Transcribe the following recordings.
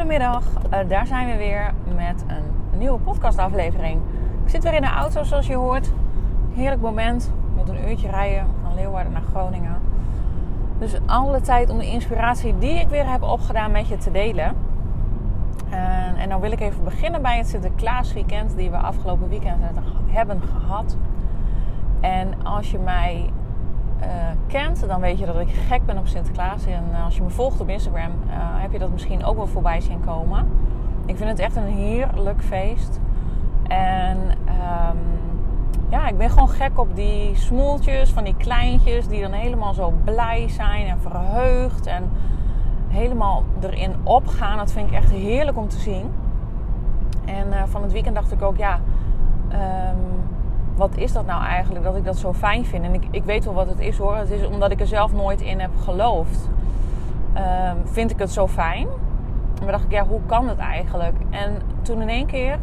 Een hele goede middag. Uh, daar zijn we weer met een nieuwe podcastaflevering. Ik zit weer in de auto zoals je hoort. Heerlijk moment. Met een uurtje rijden van Leeuwarden naar Groningen. Dus alle tijd om de inspiratie die ik weer heb opgedaan met je te delen. En, en dan wil ik even beginnen bij het Sinterklaasweekend die we afgelopen weekend hebben gehad. En als je mij uh, kent, dan weet je dat ik gek ben op Sinterklaas. En als je me volgt op Instagram, uh, heb je dat misschien ook wel voorbij zien komen. Ik vind het echt een heerlijk feest. En um, ja, ik ben gewoon gek op die smoeltjes van die kleintjes die dan helemaal zo blij zijn en verheugd. En helemaal erin opgaan. Dat vind ik echt heerlijk om te zien. En van het weekend dacht ik ook, ja, um, wat is dat nou eigenlijk dat ik dat zo fijn vind? En ik, ik weet wel wat het is hoor. Het is omdat ik er zelf nooit in heb geloofd. Um, vind ik het zo fijn. Maar dacht ik, ja, hoe kan het eigenlijk? En toen in één keer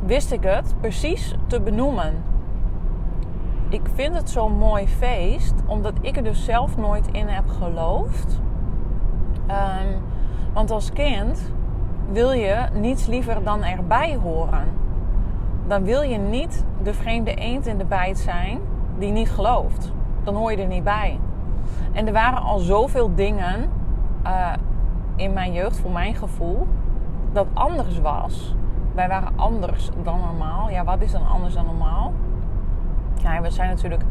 wist ik het precies te benoemen. Ik vind het zo'n mooi feest, omdat ik er dus zelf nooit in heb geloofd. Um, want als kind wil je niets liever dan erbij horen. Dan wil je niet de vreemde eend in de bijt zijn die niet gelooft. Dan hoor je er niet bij. En er waren al zoveel dingen uh, in mijn jeugd, voor mijn gevoel, dat anders was. Wij waren anders dan normaal. Ja, wat is dan anders dan normaal? Ja, we zijn natuurlijk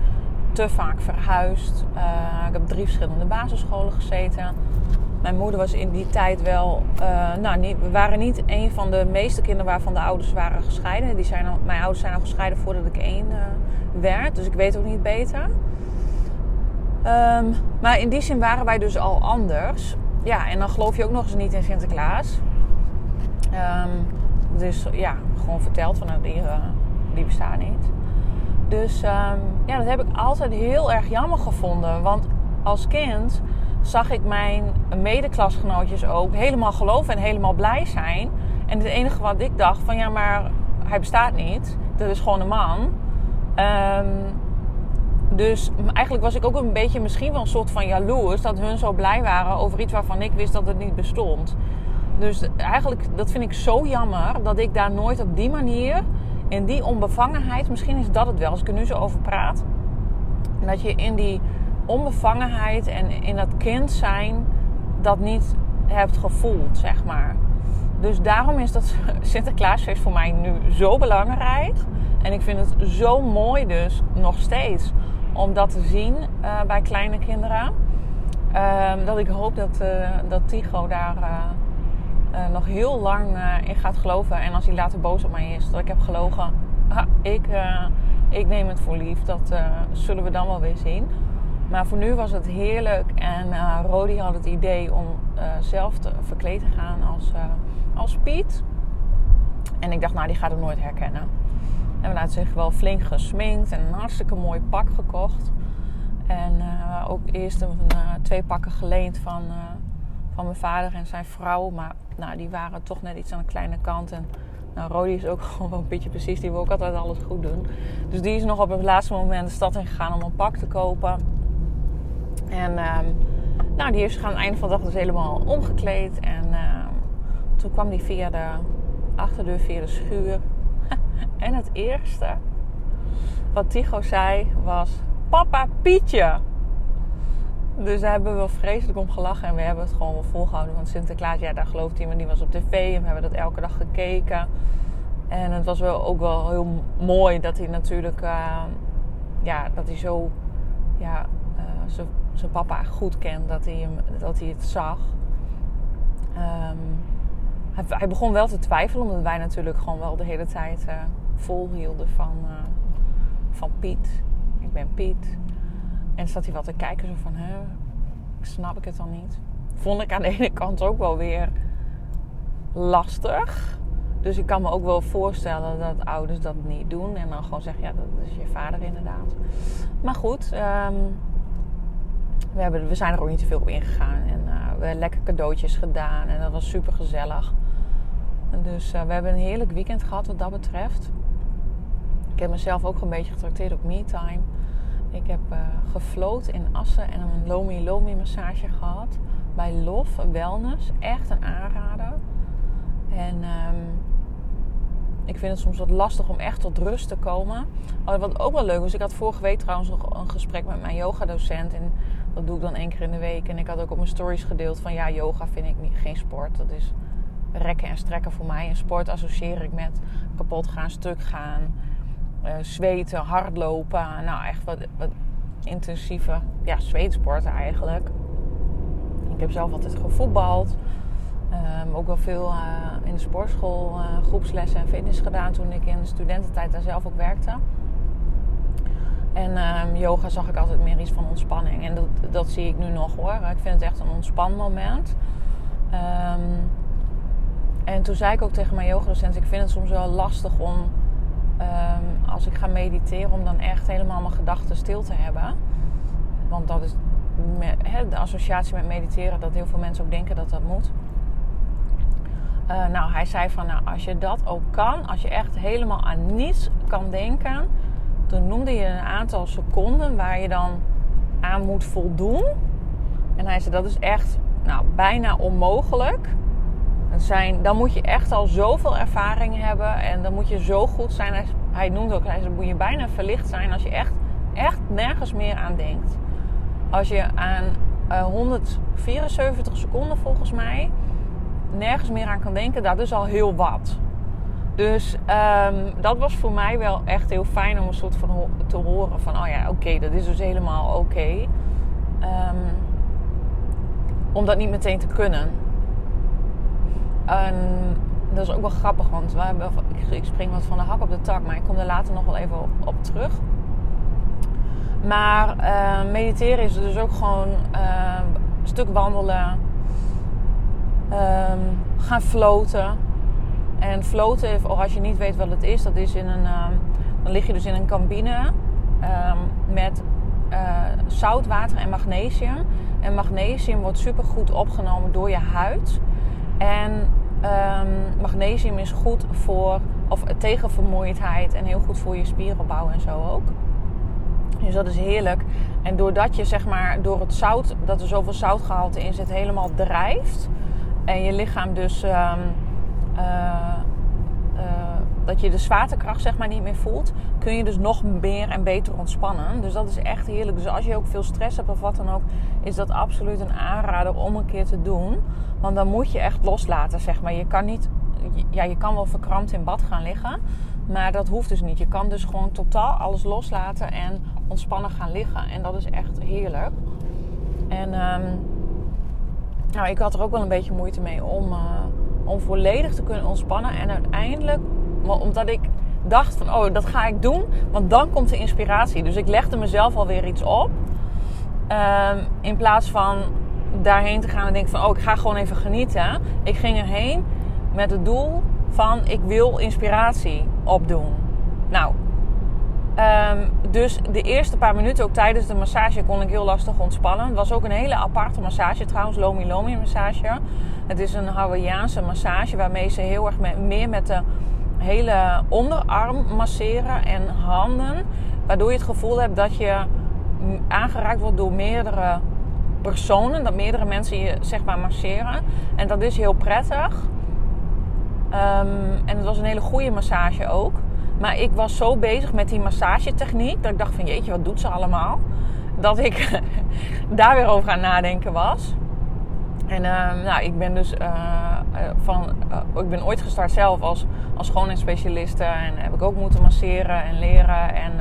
te vaak verhuisd. Uh, ik heb drie verschillende basisscholen gezeten. Mijn moeder was in die tijd wel. Uh, nou, niet, we waren niet een van de meeste kinderen waarvan de ouders waren gescheiden. Die zijn al, mijn ouders zijn al gescheiden voordat ik één uh, werd. Dus ik weet ook niet beter. Um, maar in die zin waren wij dus al anders. Ja, en dan geloof je ook nog eens niet in Sinterklaas. Um, dus ja, gewoon verteld van nou, die, uh, die bestaat niet. Dus um, ja, dat heb ik altijd heel erg jammer gevonden. Want als kind zag ik mijn medeklasgenootjes ook helemaal geloven en helemaal blij zijn. En het enige wat ik dacht van ja, maar hij bestaat niet. Dat is gewoon een man. Um, dus eigenlijk was ik ook een beetje misschien wel een soort van jaloers dat hun zo blij waren over iets waarvan ik wist dat het niet bestond. Dus eigenlijk, dat vind ik zo jammer dat ik daar nooit op die manier, in die onbevangenheid, misschien is dat het wel als ik er nu zo over praat, dat je in die onbevangenheid en in dat kind zijn dat niet hebt gevoeld, zeg maar. Dus daarom is dat Sinterklaasfeest voor mij nu zo belangrijk. En ik vind het zo mooi dus nog steeds om dat te zien uh, bij kleine kinderen. Uh, dat ik hoop dat, uh, dat Tigo daar uh, nog heel lang in gaat geloven. En als hij later boos op mij is, dat ik heb gelogen. Ik, ik neem het voor lief. Dat zullen we dan wel weer zien. Maar voor nu was het heerlijk. En uh, Rodi had het idee om uh, zelf te verkleed te gaan als, uh, als Piet. En ik dacht, nou, die gaat hem nooit herkennen. En we hadden zich wel flink gesminkt en een hartstikke mooi pak gekocht. En ook eerst een, twee pakken geleend van, van mijn vader en zijn vrouw. Maar nou, die waren toch net iets aan de kleine kant. En nou, Rodi is ook gewoon een beetje precies. Die wil ook altijd alles goed doen. Dus die is nog op het laatste moment de stad in gegaan om een pak te kopen. En um, nou, die heeft zich aan het einde van de dag dus helemaal omgekleed. En uh, toen kwam die via de achterdeur, via de schuur. en het eerste wat Tigo zei was... Papa Pietje! Dus daar hebben we vreselijk om gelachen. En we hebben het gewoon wel volgehouden. Want Sinterklaas, ja, daar gelooft iemand die was op tv. En we hebben dat elke dag gekeken. En het was wel ook wel heel mooi dat hij natuurlijk... Uh, ja, dat hij zo... Ja, uh, zijn papa goed kent, dat hij, hem, dat hij het zag. Um, hij, begon wel te twijfelen, omdat wij natuurlijk gewoon wel de hele tijd uh, volhielden van, uh, van Piet. Ik ben Piet. En zat hij wel te kijken, zo van, hè, snap ik het dan niet? vond ik aan de ene kant ook wel weer lastig. Dus ik kan me ook wel voorstellen dat ouders dat niet doen. En dan gewoon zeggen, ja, dat is je vader inderdaad. Maar goed, ehm, we, hebben, we zijn er ook niet te veel op ingegaan. En uh, we hebben lekker cadeautjes gedaan. En dat was super gezellig. Dus uh, we hebben een heerlijk weekend gehad wat dat betreft. Ik heb mezelf ook een beetje getrakteerd op me-time. Ik heb uh, in Assen en een Lomi Lomi massage gehad. Bij Love Wellness. Echt een aanrader. En um, ik vind het soms wat lastig om echt tot rust te komen. Wat ook wel leuk was, ik had vorige week trouwens nog een gesprek met mijn yogadocent. En dat doe ik dan één keer in de week. En ik had ook op mijn stories gedeeld van ja, yoga vind ik niet, geen sport. Dat is rekken en strekken voor mij. En sport associeer ik met kapot gaan, stuk gaan, uh, zweten, hardlopen. Nou, echt wat, wat intensieve ja, eigenlijk. Ik heb zelf altijd gevoetbald. Um, ook wel veel uh, in de sportschool uh, groepslessen en fitness gedaan toen ik in de studententijd daar zelf ook werkte. En um, yoga zag ik altijd meer iets van ontspanning. En dat, dat zie ik nu nog hoor. Ik vind het echt een ontspanmoment. Um, en toen zei ik ook tegen mijn yogadocent: ik vind het soms wel lastig om als ik ga mediteren, om dan echt helemaal mijn gedachten stil te hebben. Want dat is de associatie met mediteren, dat heel veel mensen ook denken dat dat moet. Uh, nou, hij zei van, nou, als je dat ook kan, als je echt helemaal aan niets kan denken, toen noemde je een aantal seconden waar je dan aan moet voldoen. En hij zei, dat is echt, nou, bijna onmogelijk. Zijn, dan moet je echt al zoveel ervaring hebben en dan moet je zo goed zijn. Hij, noemde ook, hij zei, moet je bijna verlicht zijn als je echt, echt nergens meer aan denkt. Als je aan uh, eh, 174 seconden volgens mij nergens meer aan kan denken, dat is al heel wat. Dus um, dat was voor mij wel echt heel fijn om een soort van te horen van, oh ja, oké, dat is dus helemaal oké. Um, om dat niet meteen te kunnen. En dat is ook wel grappig, want ik spring wat van de hak op de tak, maar ik kom er later nog wel even op, terug. Maar uh, mediteren is dus ook gewoon een stuk wandelen, gaan floten. En floten, of als je niet weet wat het is, dat is in een, um, dan lig je dus in een cabine um, met uh, zoutwater en magnesium. En magnesium wordt super goed opgenomen door je huid. En magnesium is goed voor, of tegen vermoeidheid en heel goed voor je spierenbouw en zo ook. Dus dat is heerlijk. En doordat je zeg maar door het zout, dat er zoveel zoutgehalte in zit, helemaal drijft en je lichaam dus dat je de zwaartekracht zeg maar niet meer voelt, kun je dus nog meer en beter ontspannen. Dus dat is echt heerlijk. Dus als je ook veel stress hebt of wat dan ook, is dat absoluut een aanrader om een keer te doen. Want dan moet je echt loslaten, zeg maar. Je kan niet, ja, je kan wel verkrampt in bad gaan liggen, maar dat hoeft dus niet. Je kan dus gewoon totaal alles loslaten en ontspannen gaan liggen. En dat is echt heerlijk. En um, nou, ik had er ook wel een beetje moeite mee om, uh, om volledig te kunnen ontspannen. En uiteindelijk, omdat ik dacht van, oh, dat ga ik doen, want dan komt de inspiratie. Dus ik legde mezelf alweer iets op. Um, in plaats van daarheen te gaan en denken van, oh, ik ga gewoon even genieten. Ik ging erheen met het doel van, ik wil inspiratie opdoen. Nou, Um, dus de eerste paar minuten, ook tijdens de massage, kon ik heel lastig ontspannen. Het was ook een hele aparte massage trouwens, Lomi Lomi massage. Het is een Hawaiiaanse massage waarmee ze heel erg meer met de hele onderarm masseren en handen. Waardoor je het gevoel hebt dat je aangeraakt wordt door meerdere personen. Dat meerdere mensen je zeg maar masseren. En dat is heel prettig. Um, en het was een hele goede massage ook. Maar ik was zo bezig met die massagetechniek dat ik dacht van jeetje, wat doet ze allemaal? Dat ik daar weer over aan nadenken was. En uh, nou, ik ben dus uh, van, uh, ik ben ooit gestart zelf als, als schoonheidsspecialiste en heb ik ook moeten masseren en leren. En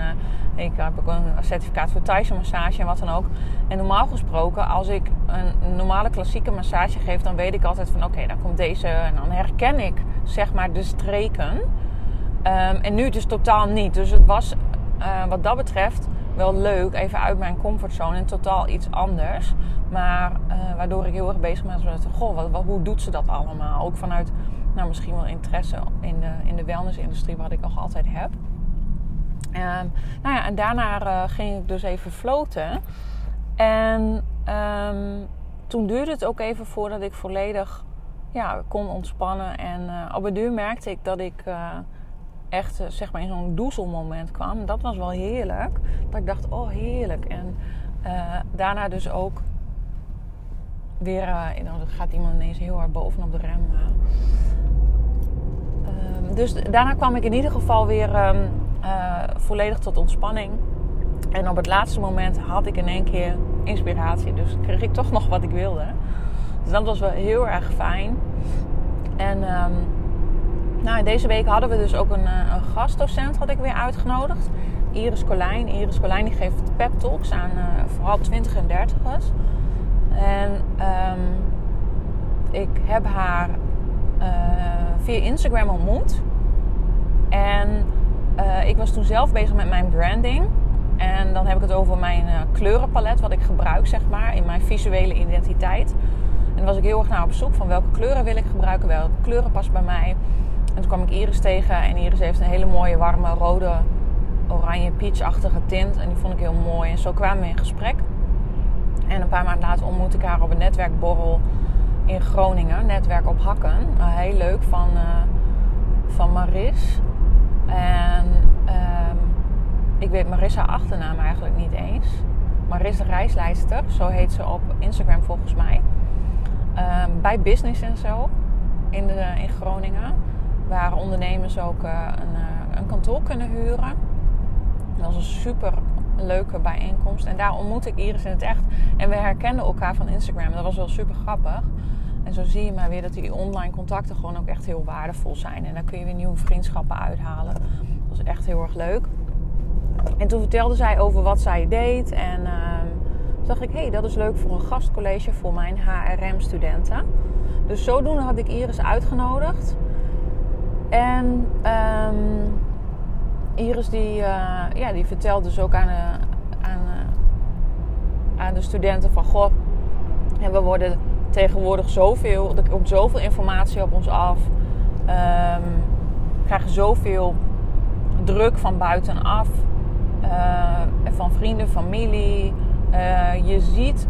ik heb ook een certificaat voor Thaise massage en wat dan ook. En normaal gesproken, als ik een normale klassieke massage geef, dan weet ik altijd van oké, dan komt deze en dan herken ik zeg maar de streken. Um, en nu dus totaal niet. Dus het was uh, wat dat betreft wel leuk, even uit mijn comfortzone en totaal iets anders. Maar uh, waardoor ik heel erg bezig ben met, goh, wat, hoe doet ze dat allemaal? Ook vanuit, nou misschien wel interesse in de, in de wellnessindustrie, wat ik nog altijd heb. En, nou ja, en daarna uh, ging ik dus even floten. En um, toen duurde het ook even voordat ik volledig ja, kon ontspannen. En uh, op een duur merkte ik dat ik echt zeg maar in zo'n doezelmoment kwam. Dat was wel heerlijk. Dat ik dacht, oh heerlijk. En daarna dus ook weer... nou, dat gaat iemand ineens heel hard bovenop de rem. Ehm, dus daarna kwam ik in ieder geval weer... Uh, volledig tot ontspanning. En op het laatste moment had ik in één keer inspiratie. Dus kreeg ik toch nog wat ik wilde. Dus dat was wel heel erg fijn. En um, nou, deze week hadden we dus ook een, eh, een, gastdocent had ik weer uitgenodigd. Iris Colijn. Iris Colijn die geeft pep talks aan uh, vooral 20 en 30ers. En um, ik heb haar uh, via Instagram ontmoet. En ik was toen zelf bezig met mijn branding. En dan heb ik het over mijn kleurenpalet, wat ik gebruik, zeg maar, in mijn visuele identiteit. En was ik heel erg naar op zoek van welke kleuren wil ik gebruiken, welke kleuren passen bij mij. En toen kwam ik Iris tegen en Iris heeft een hele mooie, warme, rode, oranje, peachachtige tint. En die vond ik heel mooi. En zo kwamen we in gesprek. En een paar maanden later ontmoette ik haar op een netwerkborrel in Groningen. Netwerk op Hakken. Uh, heel leuk van, uh, van Maris. En um, ik weet Marissa achternaam eigenlijk niet eens. Marissa Reisleister, zo heet ze op Instagram volgens mij. Um, bij Business en zo in, de, in Groningen. Waar ondernemers ook uh, een, uh, een kantoor kunnen huren. Dat was een super leuke bijeenkomst. En daar ontmoette ik Iris in het echt. En we herkenden elkaar van Instagram. Dat was wel super grappig. En zo zie je maar weer dat die online contacten gewoon ook echt heel waardevol zijn. En daar kun je weer nieuwe vriendschappen uithalen. Dat was echt heel erg leuk. En toen vertelde zij over wat zij deed. En uh, toen dacht ik, hé, hey, dat is leuk voor een gastcollege voor mijn HRM-studenten. Dus zodoende had ik Iris uitgenodigd. En um, Iris die, uh, ja, die vertelde dus ook aan, uh, aan, uh, aan de studenten van... Goh, en we worden tegenwoordig zoveel, er komt zoveel informatie op ons af. Um, krijgen zoveel druk van buitenaf. Uh, van vrienden, familie. Je ziet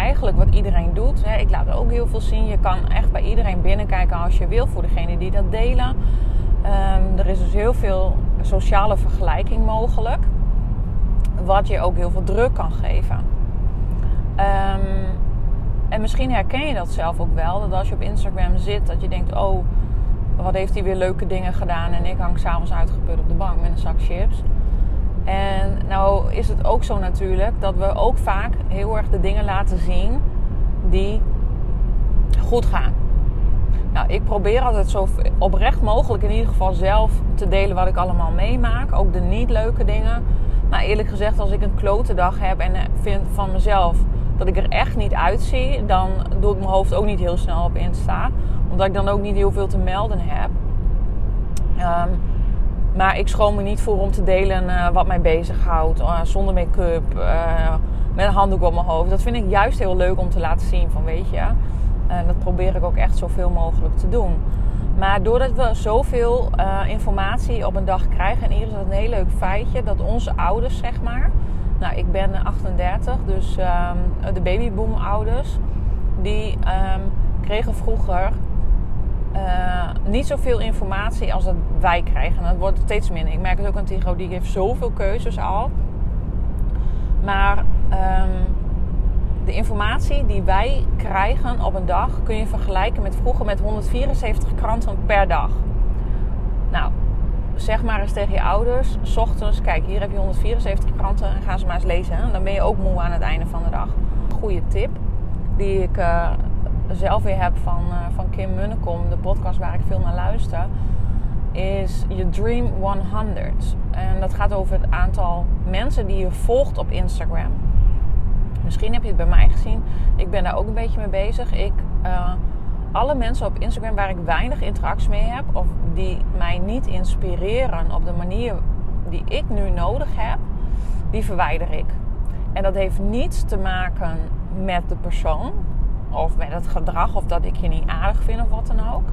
eigenlijk wat iedereen doet. Hè. Ik laat ook heel veel zien. Je kan echt bij iedereen binnenkijken als je wil, voor degene die dat delen. Um, er is dus heel veel sociale vergelijking mogelijk. Wat je ook heel veel druk kan geven. Um, en misschien herken je dat zelf ook wel. Dat als je op Instagram zit, dat je denkt: oh, wat heeft hij weer leuke dingen gedaan. En ik hang s'avonds uitgeput op de bank met een zak chips. En nou is het ook zo natuurlijk dat we ook vaak heel erg de dingen laten zien die goed gaan. Nou, ik probeer altijd zo oprecht mogelijk in ieder geval zelf te delen wat ik allemaal meemaak. Ook de niet leuke dingen. Maar eerlijk gezegd, als ik een klote dag heb en vind van mezelf dat ik er echt niet uitzie, dan doe ik mijn hoofd ook niet heel snel op Insta. Omdat ik dan ook niet heel veel te melden heb. Um, maar ik schoon me niet voor om te delen uh, wat mij bezighoudt. Uh, zonder make-up, uh, met een handdoek op mijn hoofd. Dat vind ik juist heel leuk om te laten zien van weet je. En dat probeer ik ook echt zoveel mogelijk te doen. Maar doordat we zoveel informatie op een dag krijgen, en hier is dat een heel leuk feitje, dat onze ouders, zeg maar, nou, ik ben 38, dus um, de babyboom ouders, die um, kregen vroeger uh, niet zoveel informatie als dat wij krijgen. En dat wordt steeds minder. Ik merk het ook aan Tigo, die heeft zoveel keuzes al. Maar um, de informatie die wij krijgen op een dag kun je vergelijken met vroeger met 174 kranten per dag. Nou, zeg maar eens tegen je ouders, s ochtends, kijk, hier heb je 174 kranten en gaan ze maar eens lezen. Dan ben je ook moe aan het einde van de dag. Goede tip die ik uh, zelf weer heb van, uh, van Kim Munnekom, de podcast waar ik veel naar luister, is je Dream 100. En dat gaat over het aantal mensen die je volgt op Instagram. Misschien heb je het bij mij gezien. Ik ben daar ook een beetje mee bezig. Ik... Uh, alle mensen op Instagram waar ik weinig interactie mee heb, of die mij niet inspireren op de manier die ik nu nodig heb, die verwijder ik. En dat heeft niets te maken met de persoon of met het gedrag of dat ik je niet aardig vind of wat dan ook.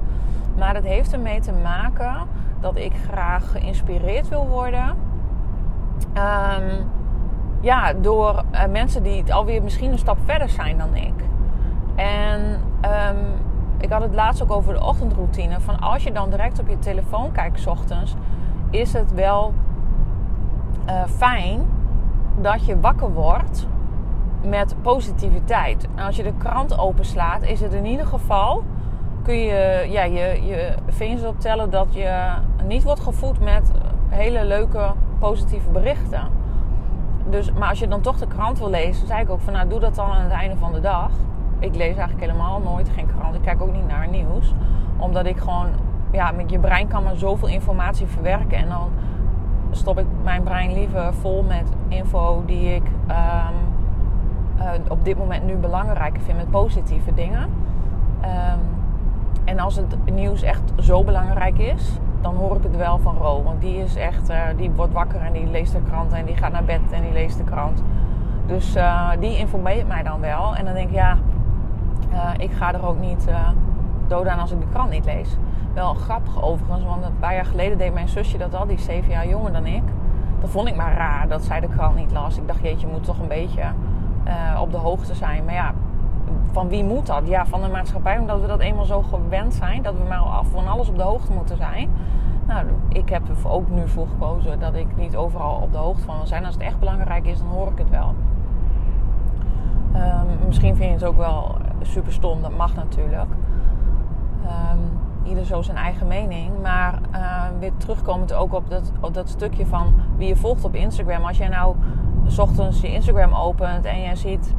Maar het heeft ermee te maken dat ik graag geïnspireerd wil worden. Ehm, ja, door uh, mensen die alweer misschien een stap verder zijn dan ik. En um, ik had het laatst ook over de ochtendroutine. Van als je dan direct op je telefoon kijkt, s ochtends, is het wel uh, fijn dat je wakker wordt met positiviteit. En als je de krant openslaat, is het in ieder geval. Kun je ja, je, je vingers optellen dat je niet wordt gevoed met hele leuke positieve berichten. Dus, maar als je dan toch de krant wil lezen, zei ik ook van nou doe dat dan aan het einde van de dag. Ik lees eigenlijk helemaal nooit geen krant. Ik kijk ook niet naar nieuws. Omdat ik gewoon, ja, met je brein kan maar zoveel informatie verwerken. En dan stop ik mijn brein liever vol met info die ik um, uh, op dit moment nu belangrijker vind met positieve dingen. Um, en als het nieuws echt zo belangrijk is, dan hoor ik het wel van Ro. Want die is echt, uh, die wordt wakker en die leest de krant en die gaat naar bed en die leest de krant. Dus uh, die informeert mij dan wel. En dan denk ik, ja, ik ga er ook niet dood aan als ik de krant niet lees. Wel grappig overigens, want een paar jaar geleden deed mijn zusje dat al, die zeven jaar jonger dan ik. Dat vond ik maar raar dat zij de krant niet las. Ik dacht, jeetje, je moet toch een beetje uh, op de hoogte zijn. Maar ja, van wie moet dat? Ja, van de maatschappij, omdat we dat eenmaal zo gewend zijn. Dat we maar van alles op de hoogte moeten zijn. Nou, ik heb er ook nu voor gekozen dat ik niet overal op de hoogte van wil zijn. Als het echt belangrijk is, dan hoor ik het wel. Um, misschien vind je het ook wel super stom, dat mag natuurlijk. Um, ieder zo zijn eigen mening. Maar uh, weer terugkomend ook op dat, op dat stukje van wie je volgt op Instagram. Als jij nou s ochtends je Instagram opent en jij ziet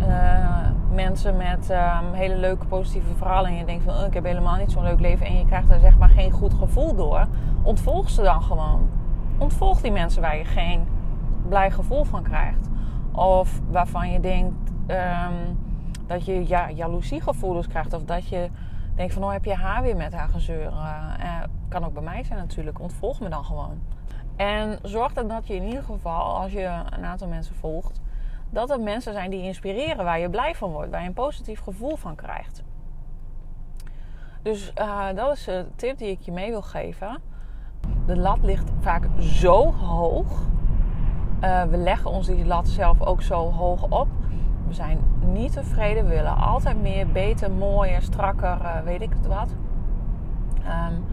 uh, mensen met um, hele leuke positieve verhalen. En je denkt van oh, ik heb helemaal niet zo'n leuk leven. En je krijgt daar zeg maar geen goed gevoel door. Ontvolg ze dan gewoon. Ontvolg die mensen waar je geen blij gevoel van krijgt. Of waarvan je denkt um, dat je ja, jaloeziegevoelens krijgt. Of dat je denk van, oh heb je haar weer met haar gezeur? Uh, kan ook bij mij zijn natuurlijk. Ontvolg me dan gewoon. En zorg dan dat je in ieder geval, als je een aantal mensen volgt, dat er mensen zijn die inspireren, waar je blij van wordt, waar je een positief gevoel van krijgt. Dus uh, dat is de tip die ik je mee wil geven. De lat ligt vaak zo hoog. Uh, we leggen ons die lat zelf ook zo hoog op we zijn niet tevreden. We willen altijd meer, beter, mooier, strakker, uh, weet ik het wat. Um,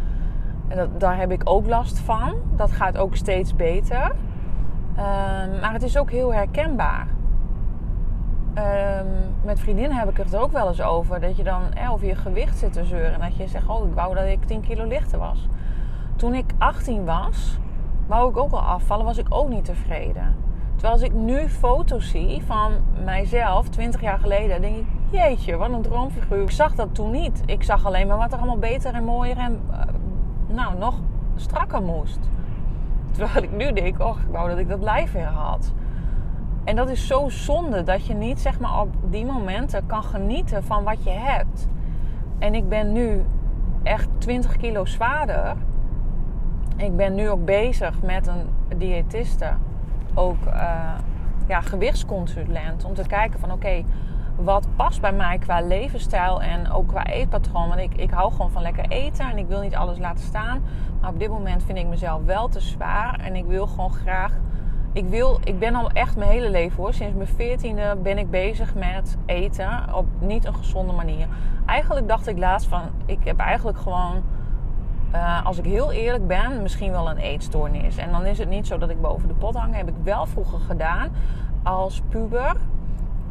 en daar heb ik ook last van. Dat gaat ook steeds beter. Um, maar het is ook heel herkenbaar. Um, met vriendinnen heb ik het er ook wel eens over. Dat je dan eh, over je gewicht zit te zeuren. En dat je zegt, oh, ik wou dat ik 10 kilo lichter was. Toen ik 18 was, wou ik ook al afvallen. Was ik ook niet tevreden. Terwijl als ik nu foto's zie van mijzelf 20 jaar geleden, denk ik, jeetje, wat een droomfiguur. Ik zag dat toen niet. Ik zag alleen maar wat er allemaal beter en mooier en uh, nou, nog strakker moest. Terwijl ik nu denk, oh, ik wou dat ik dat lijf weer had. En dat is zo zonde dat je niet zeg maar, op die momenten kan genieten van wat je hebt. En ik ben nu echt 20 kilo zwaarder. Ik ben nu ook bezig met een diëtiste ook uh, ja, gewichtsconsulent. Om te kijken van oké, wat past bij mij qua levensstijl en ook qua eetpatroon. Want ik, ik hou gewoon van lekker eten en ik wil niet alles laten staan. Maar op dit moment vind ik mezelf wel te zwaar. En ik wil gewoon graag. Ik, wil, ik ben al echt mijn hele leven hoor. Sinds mijn veertiende ben ik bezig met eten op niet een gezonde manier. Eigenlijk dacht ik laatst van, ik heb eigenlijk gewoon uh, als ik heel eerlijk ben, misschien wel een eetstoornis. En dan is het niet zo dat ik boven de pot hang. Heb ik wel vroeger gedaan als puber.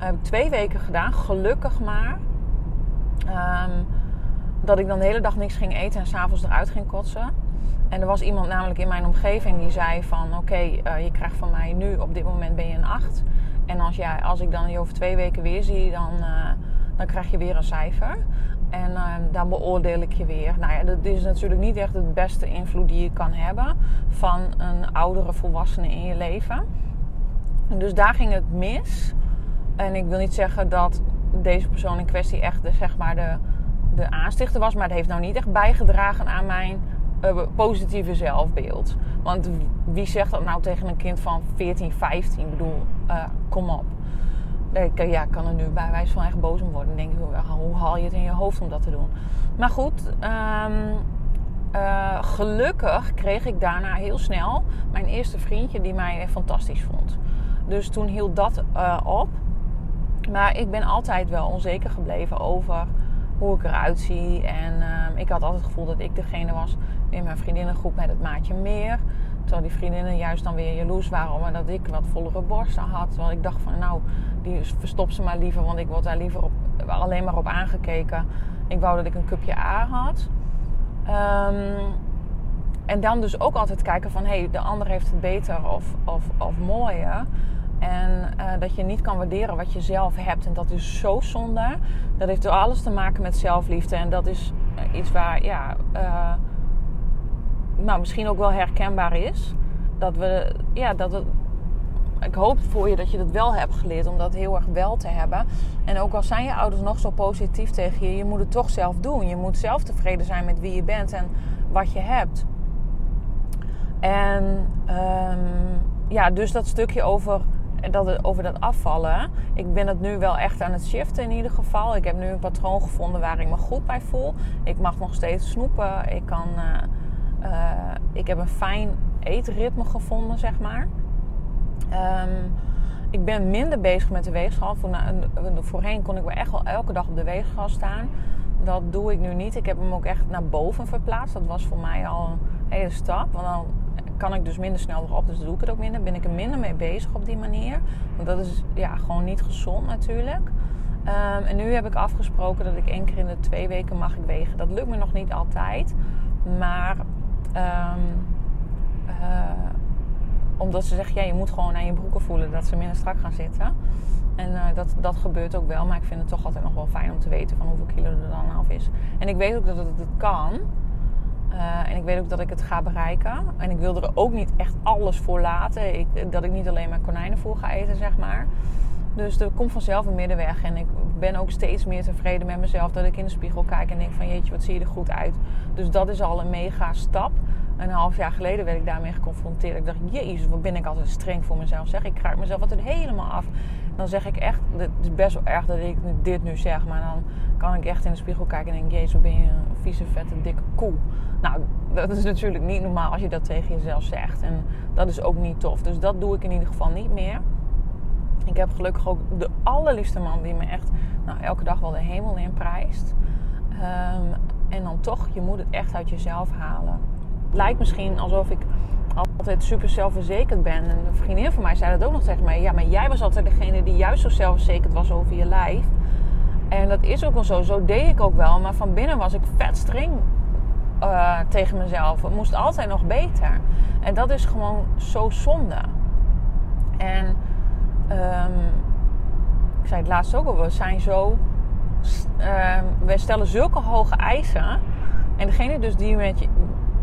Heb ik twee weken gedaan, gelukkig maar. Um, dat ik dan de hele dag niks ging eten en s'avonds eruit ging kotsen. En er was iemand namelijk in mijn omgeving die zei van... oké, uh, je krijgt van mij nu, op dit moment ben je een 8. En als, jij, als ik dan je over twee weken weer zie, dan, uh, dan krijg je weer een cijfer. En uh, dan beoordeel ik je weer. Nou ja, dat is natuurlijk niet echt het beste invloed die je kan hebben van een oudere volwassene in je leven. Dus daar ging het mis. En ik wil niet zeggen dat deze persoon in kwestie echt de, zeg maar de, de aanstichter was. Maar het heeft nou niet echt bijgedragen aan mijn positieve zelfbeeld. Want wie zegt dat nou tegen een kind van 14, 15? Ik bedoel, kom op. Ik ja, kan er nu bij wijze van echt boos om worden. denk ik, hoe haal je het in je hoofd om dat te doen? Maar goed, uh, gelukkig kreeg ik daarna heel snel mijn eerste vriendje die mij fantastisch vond. Dus toen hield dat op. Maar ik ben altijd wel onzeker gebleven over hoe ik eruit zie. En uh, ik had altijd het gevoel dat ik degene was in mijn vriendinnengroep met het maatje meer. Terwijl die vriendinnen juist dan weer jaloers waren omdat ik wat vollere borsten had. Terwijl ik dacht van nou, die verstop ze maar liever, want ik word daar liever alleen maar op aangekeken. Ik wou dat ik een cupje A had. Um, en dan dus ook altijd kijken van... hé, hey, de ander heeft het beter of, of, of mooier. En uh, dat je niet kan waarderen wat je zelf hebt. En dat is zo zonde. Dat heeft alles te maken met zelfliefde. En dat is iets waar, ja... Uh, nou, misschien ook wel herkenbaar is. Dat we... Ja, dat ik hoop voor je dat je dat wel hebt geleerd om dat heel erg wel te hebben. En ook al zijn je ouders nog zo positief tegen je, je moet het toch zelf doen. Je moet zelf tevreden zijn met wie je bent en wat je hebt. En um, ja, dus dat stukje over dat, over dat afvallen. Ik ben het nu wel echt aan het shiften in ieder geval. Ik heb nu een patroon gevonden waar ik me goed bij voel. Ik mag nog steeds snoepen. Ik, kan, uh, uh, ik heb een fijn eetritme gevonden, zeg maar. Um, ik ben minder bezig met de weegschaal. Voorheen kon ik wel echt wel elke dag op de weegschaal staan. Dat doe ik nu niet. Ik heb hem ook echt naar boven verplaatst. Dat was voor mij al een hele stap. Want dan kan ik dus minder snel erop. Dus doe ik het ook minder. Ben ik er minder mee bezig op die manier. Want dat is ja, gewoon niet gezond natuurlijk. Um, en nu heb ik afgesproken dat ik één keer in de twee weken mag ik wegen. Dat lukt me nog niet altijd. Maar um, omdat ze zeggen, ja, je moet gewoon aan je broeken voelen dat ze minder strak gaan zitten. En uh, dat, dat gebeurt ook wel. Maar ik vind het toch altijd nog wel fijn om te weten van hoeveel kilo er dan af is. En ik weet ook dat het, het kan. Uh, en ik weet ook dat ik het ga bereiken. En ik wil er ook niet echt alles voor laten. Ik, dat ik niet alleen maar konijnenvoer ga eten, zeg maar. Dus er komt vanzelf een middenweg. En ik ben ook steeds meer tevreden met mezelf. Dat ik in de spiegel kijk en denk van jeetje, wat zie je er goed uit. Dus dat is al een mega stap een half jaar geleden werd ik daarmee geconfronteerd. Ik dacht, jezus, wat ben ik altijd streng voor mezelf. Zeg, ik kraak mezelf altijd helemaal af. Dan zeg ik echt, het is best wel erg dat ik dit nu zeg. Maar dan kan ik echt in de spiegel kijken en denk, jezus, wat ben je een vieze, vette, dikke koe. Nou, dat is natuurlijk niet normaal als je dat tegen jezelf zegt. En dat is ook niet tof. Dus dat doe ik in ieder geval niet meer. Ik heb gelukkig ook de allerliefste man die me echt nou, elke dag wel de hemel in prijst. Um, en dan toch, je moet het echt uit jezelf halen lijkt misschien alsof ik altijd super zelfverzekerd ben. En een vriendin van mij zei dat ook nog tegen mij. Ja, maar jij was altijd degene die juist zo zelfverzekerd was over je lijf. En dat is ook wel zo. Zo deed ik ook wel. Maar van binnen was ik vet streng uh, tegen mezelf. Het moest altijd nog beter. En dat is gewoon zo zonde. En um, ik zei het laatst ook al. We zijn zo... Uh, we stellen zulke hoge eisen. En degene dus die met je,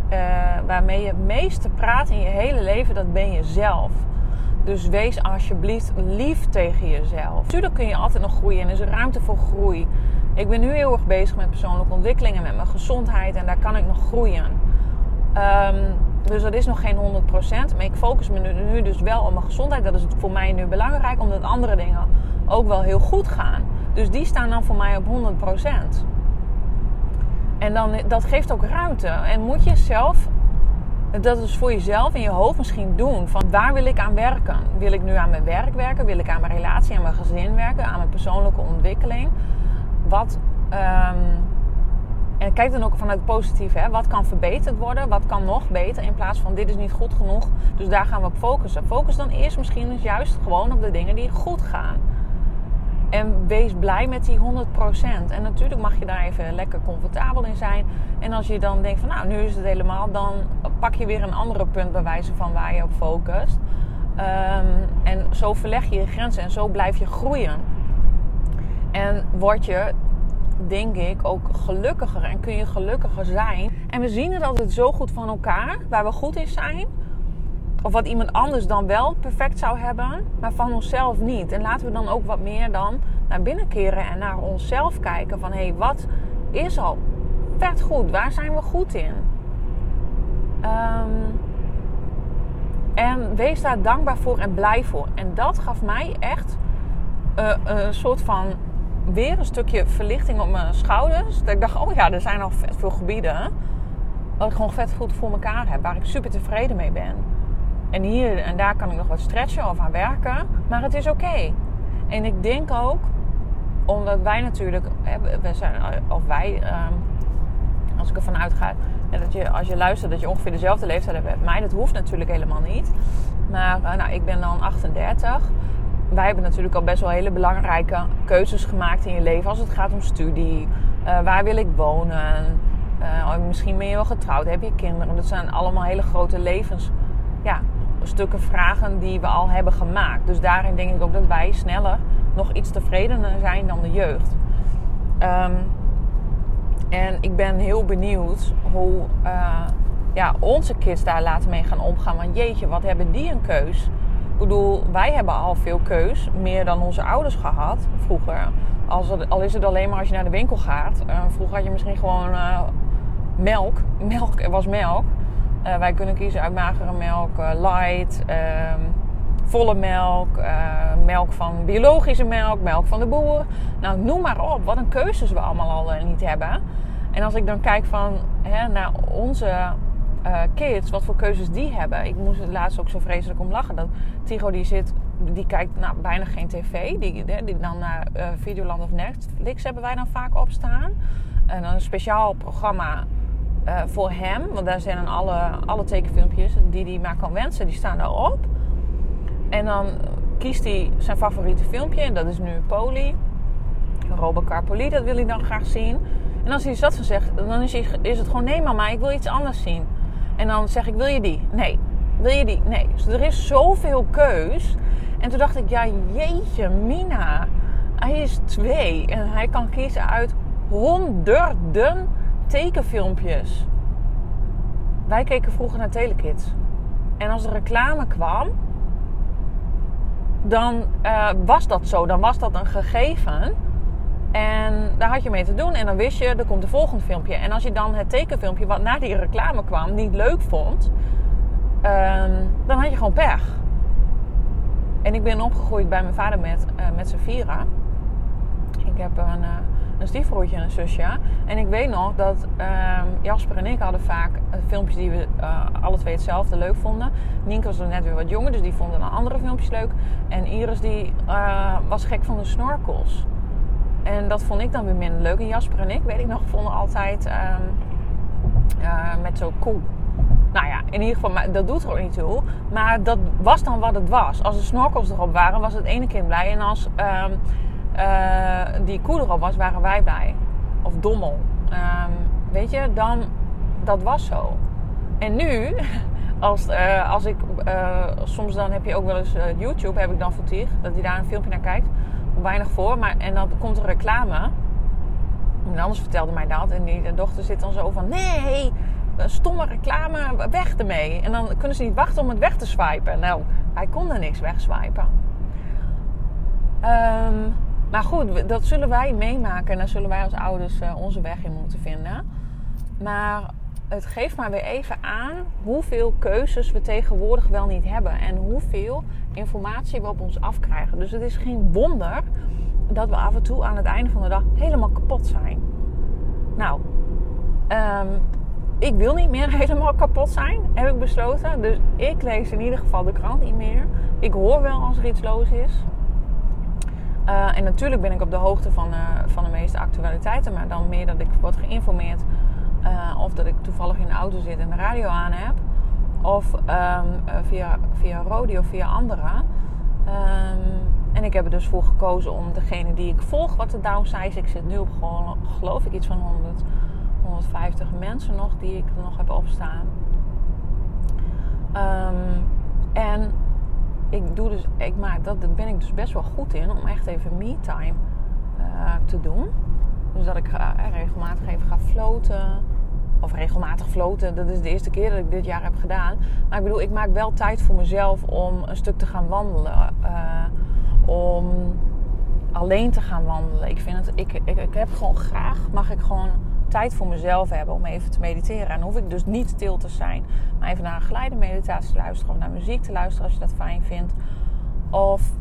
uh, waarmee je het meeste praat in je hele leven, dat ben je zelf. Dus wees alsjeblieft lief tegen jezelf. Natuurlijk kun je altijd nog groeien en er is ruimte voor groei. Ik ben nu heel erg bezig met persoonlijke ontwikkelingen, met mijn gezondheid en daar kan ik nog groeien. Um, dus dat is nog geen 100%. Maar ik focus me nu, nu, dus wel op mijn gezondheid. Dat is voor mij nu belangrijk, omdat andere dingen ook wel heel goed gaan. Dus die staan dan voor mij op 100%. En dan, dat geeft ook ruimte. En moet je zelf, dat is voor jezelf in je hoofd misschien doen. Van waar wil ik aan werken? Wil ik nu aan mijn werk werken? Wil ik aan mijn relatie, aan mijn gezin werken? Aan mijn persoonlijke ontwikkeling? Wat, um, en kijk dan ook vanuit positief. Hè? Wat kan verbeterd worden? Wat kan nog beter? In plaats van dit is niet goed genoeg. Dus daar gaan we op focussen. Focus dan eerst misschien juist gewoon op de dingen die goed gaan. En wees blij met die 100%. En natuurlijk mag je daar even lekker comfortabel in zijn. En als je dan denkt van nou, nu is het helemaal, dan pak je weer een andere punt bij wijze van waar je op focust. Um, en zo verleg je je grenzen en zo blijf je groeien. En word je, denk ik, ook gelukkiger en kun je gelukkiger zijn. En we zien het altijd zo goed van elkaar, waar we goed in zijn of wat iemand anders dan wel perfect zou hebben, maar van onszelf niet. En laten we dan ook wat meer dan naar binnen keren en naar onszelf kijken. Van hé, hey, wat is al vet goed? Waar zijn we goed in? Ehm, en wees daar dankbaar voor en blij voor. En dat gaf mij echt uh, een soort van weer een stukje verlichting op mijn schouders. Dat ik dacht, oh ja, er zijn al vet veel gebieden. Wat ik gewoon vet goed voor elkaar heb. Waar ik super tevreden mee ben. En hier en daar kan ik nog wat stretchen of aan werken. Maar het is oké. En ik denk ook, omdat wij natuurlijk, we zijn, of wij, ehm, als ik ervan uitga, dat je, als je luistert dat je ongeveer dezelfde leeftijd hebt met mij. Dat hoeft natuurlijk helemaal niet. Maar eh, nou, ik ben dan 38. Wij hebben natuurlijk al best wel hele belangrijke keuzes gemaakt in je leven. Als het gaat om studie, uh, waar wil ik wonen, uh, misschien ben je wel getrouwd, heb je kinderen. Dat zijn allemaal hele grote levens, ja, stukken vragen die we al hebben gemaakt. Dus daarin denk ik ook dat wij sneller nog iets tevredener zijn dan de jeugd. Um, en ik ben heel benieuwd hoe uh, ja, onze kids daar later mee gaan omgaan. Want jeetje, wat hebben die een keus? Ik bedoel, wij hebben al veel keus, meer dan onze ouders gehad vroeger. Als al is het alleen maar als je naar de winkel gaat. Uh, vroeger had je misschien gewoon uh, melk. Melk, was melk. Wij kunnen kiezen uit magere melk, light, ehm, volle melk, melk van biologische melk, melk van de boer. Nou, noem maar op. Wat een keuzes we allemaal al niet hebben. En als ik dan kijk van, hè, naar onze kids, wat voor keuzes die hebben. Ik moest het laatst ook zo vreselijk om lachen. Dat Tigo die zit, die kijkt nou, bijna geen tv. Die, die dan naar Videoland of Netflix hebben wij dan vaak op staan. En dan een speciaal programma uh, voor hem. Want daar zijn dan alle, alle tekenfilmpjes die hij maar kan wensen. Die staan daarop. En dan kiest hij zijn favoriete filmpje. En dat is nu Poli. Robert Carpoli, dat wil hij dan graag zien. En als hij dat gezegd, dan is, hij, is het gewoon nee mama, ik wil iets anders zien. En dan zeg ik, wil je die? Nee. Wil je die? Nee. Dus er is zoveel keus. En toen dacht ik, ja jeetje Mina. Hij is twee en hij kan kiezen uit honderden tekenfilmpjes. Wij keken vroeger naar Telekids. En als er reclame kwam, dan uh, was dat zo. Dan was dat een gegeven. En daar had je mee te doen. En dan wist je, er komt een volgend filmpje. En als je dan het tekenfilmpje wat na die reclame kwam niet leuk vond, um, dan had je gewoon pech. En ik ben opgegroeid bij mijn vader met, uh, met Safira. Ik heb een, uh, een stiefbroertje en een zusje. En ik weet nog dat uh, Jasper en ik hadden vaak filmpjes die we uh, alle twee hetzelfde leuk vonden. Nienke was er net weer wat jonger, dus die vonden andere filmpjes leuk. En Iris die was gek van de snorkels. En dat vond ik dan weer minder leuk. En Jasper en ik, weet ik nog, vonden altijd uh, met zo'n koe. Nou ja, in ieder geval, dat doet er ook niet toe. Maar dat was dan wat het was. Als de snorkels erop waren, was het ene kind blij. En als uh, die koe erop was, waren wij blij. Of dommel. Um, weet je, dan, dat was zo. En nu, als, uh, als ik, soms dan heb je ook wel eens YouTube, heb ik dan voor Tier, dat hij daar een filmpje naar kijkt weinig voor. Maar, en dan komt er reclame. Iemand anders vertelde mij dat. En die dochter zit dan zo van... Nee, stomme reclame, weg ermee. En dan kunnen ze niet wachten om het weg te swipen. Nou, hij kon er niks wegswipen. Um, maar goed, dat zullen wij meemaken. En daar zullen wij als ouders uh, onze weg in moeten vinden. Maar het geeft maar weer even aan hoeveel keuzes we tegenwoordig wel niet hebben. En hoeveel informatie we op ons afkrijgen. Dus het is geen wonder dat we af en toe aan het einde van de dag helemaal kapot zijn. Nou, um, ik wil niet meer helemaal kapot zijn, heb ik besloten. Dus ik lees in ieder geval de krant niet meer. Ik hoor wel als er iets los is. Uh, en natuurlijk ben ik op de hoogte van, uh, van de meeste actualiteiten, maar dan meer dat ik word geïnformeerd uh, of dat ik toevallig in de auto zit en de radio aan heb. Of um, via, via Rodi of via anderen. Um, en ik heb er dus voor gekozen om degene die ik volg wat de downsize. Ik zit nu op gewoon, geloof ik, iets van 100, 150 mensen nog die ik nog heb opstaan. Um, en ik doe dus, ik maak dat, daar ben ik dus best wel goed in om echt even me-time uh, te doen. Dus dat ik uh, regelmatig even ga floten of regelmatig floten. Dat is de eerste keer dat ik dit jaar heb gedaan. Maar ik bedoel, ik maak wel tijd voor mezelf om een stuk te gaan wandelen. Uh, om alleen te gaan wandelen. Ik vind het, ik, ik heb gewoon graag, mag ik gewoon tijd voor mezelf hebben om even te mediteren. En hoef ik dus niet stil te zijn, maar even naar een geleide meditatie te luisteren of naar muziek te luisteren als je dat fijn vindt. Of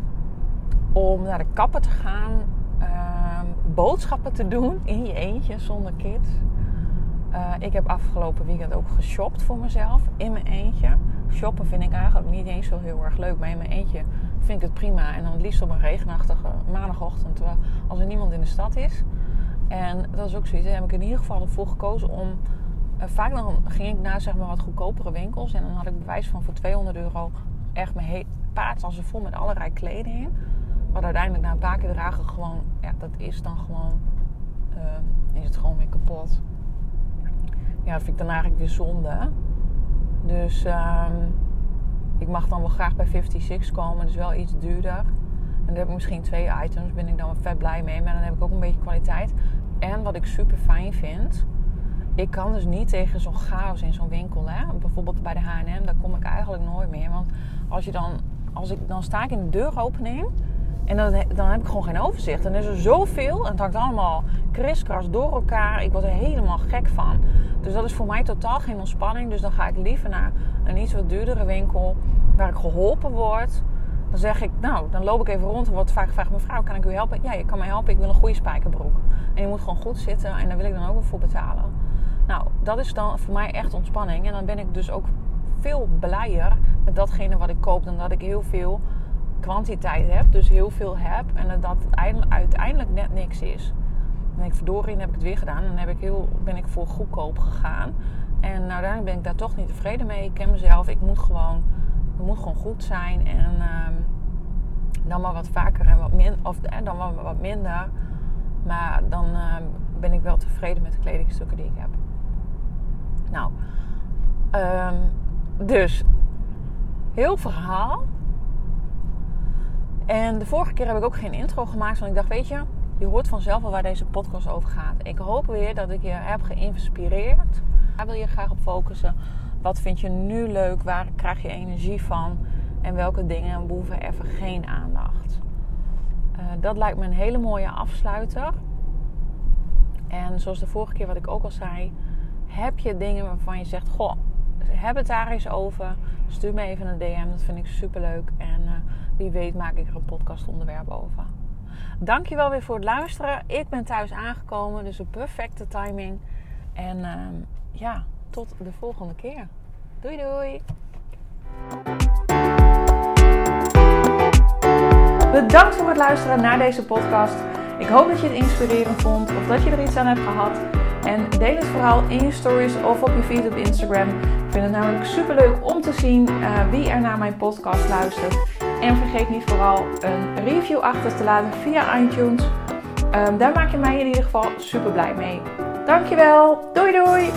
om naar de kapper te gaan, ehm, boodschappen te doen in je eentje zonder kids. Uh, ik heb afgelopen weekend ook geshopt voor mezelf in mijn eentje. Shoppen vind ik eigenlijk niet eens zo heel erg leuk, maar in mijn eentje vind ik het prima. En dan het liefst op een regenachtige maandagochtend, als er niemand in de stad is. En dat is ook zoiets. Daar heb ik in ieder geval ervoor gekozen om. Uh, vaak dan ging ik naar zeg maar wat goedkopere winkels. En dan had ik bewijs van voor 200 euro echt mijn paardtassen vol met allerlei kleding. Wat uiteindelijk na een paar keer dragen gewoon. Ja, dat is dan gewoon. Uh, is het gewoon weer kapot. Ja, dat vind ik dan eigenlijk weer zonde. Dus. Uh, ik mag dan wel graag bij 56 komen, dus wel iets duurder. En dan heb ik misschien twee items, ben ik dan vet blij mee. Maar dan heb ik ook een beetje kwaliteit. En wat ik super fijn vind, ik kan dus niet tegen zo'n chaos in zo'n winkel. Hè? Bijvoorbeeld bij de H&M, daar kom ik eigenlijk nooit meer. Want als je dan, als ik, dan sta ik in de deuropening en dan, dan heb ik gewoon geen overzicht. Dan is er zoveel en het hangt allemaal kriskras door elkaar. Ik word er helemaal gek van. Dus dat is voor mij totaal geen ontspanning. Dus dan ga ik liever naar een iets wat duurdere winkel waar ik geholpen word. Dan zeg ik, nou, dan loop ik even rond en word vaak gevraagd: mevrouw, kan ik u helpen? Ja, je kan mij helpen. Ik wil een goede spijkerbroek. En je moet gewoon goed zitten en daar wil ik dan ook weer voor betalen. Nou, dat is dan voor mij echt ontspanning. En dan ben ik dus ook veel blijer met datgene wat ik koop dan dat ik heel veel kwantiteit heb, dus heel veel heb en dat het uiteindelijk net niks is. Denk ik, verdorie, heb ik het weer gedaan. En dan heb ik heel, ben ik voor goedkoop gegaan. En nou, uiteindelijk ben ik daar toch niet tevreden mee. Ik ken mezelf, ik moet gewoon, het moet gewoon goed zijn. En uh, dan maar wat vaker en wat minder, of en dan wat minder. Maar dan uh, ben ik wel tevreden met de kledingstukken die ik heb. Nou, um, dus heel verhaal. En de vorige keer heb ik ook geen intro gemaakt, want ik dacht, weet je, je hoort vanzelf al waar deze podcast over gaat. Ik hoop weer dat ik je heb geïnspireerd. Waar wil je graag op focussen? Wat vind je nu leuk? Waar krijg je energie van? En welke dingen behoeven even geen aandacht? Uh, dat lijkt me een hele mooie afsluiter. En zoals de vorige keer wat ik ook al zei, heb je dingen waarvan je zegt: Goh, heb het daar eens over. Stuur me even een DM, dat vind ik super leuk. En uh, wie weet maak ik er een podcast onderwerp over. Dankjewel weer voor het luisteren. Ik ben thuis aangekomen, dus een perfecte timing. En uh, ja, tot de volgende keer. Doei doei! Bedankt voor het luisteren naar deze podcast. Ik hoop dat je het inspirerend vond of dat je er iets aan hebt gehad. En deel het vooral in je stories of op je feed op Instagram. Ik vind het namelijk super leuk om te zien uh, wie er naar mijn podcast luistert. En vergeet niet vooral een review achter te laten via iTunes. Um, daar maak je mij in ieder geval super blij mee. Dankjewel. Doei doei.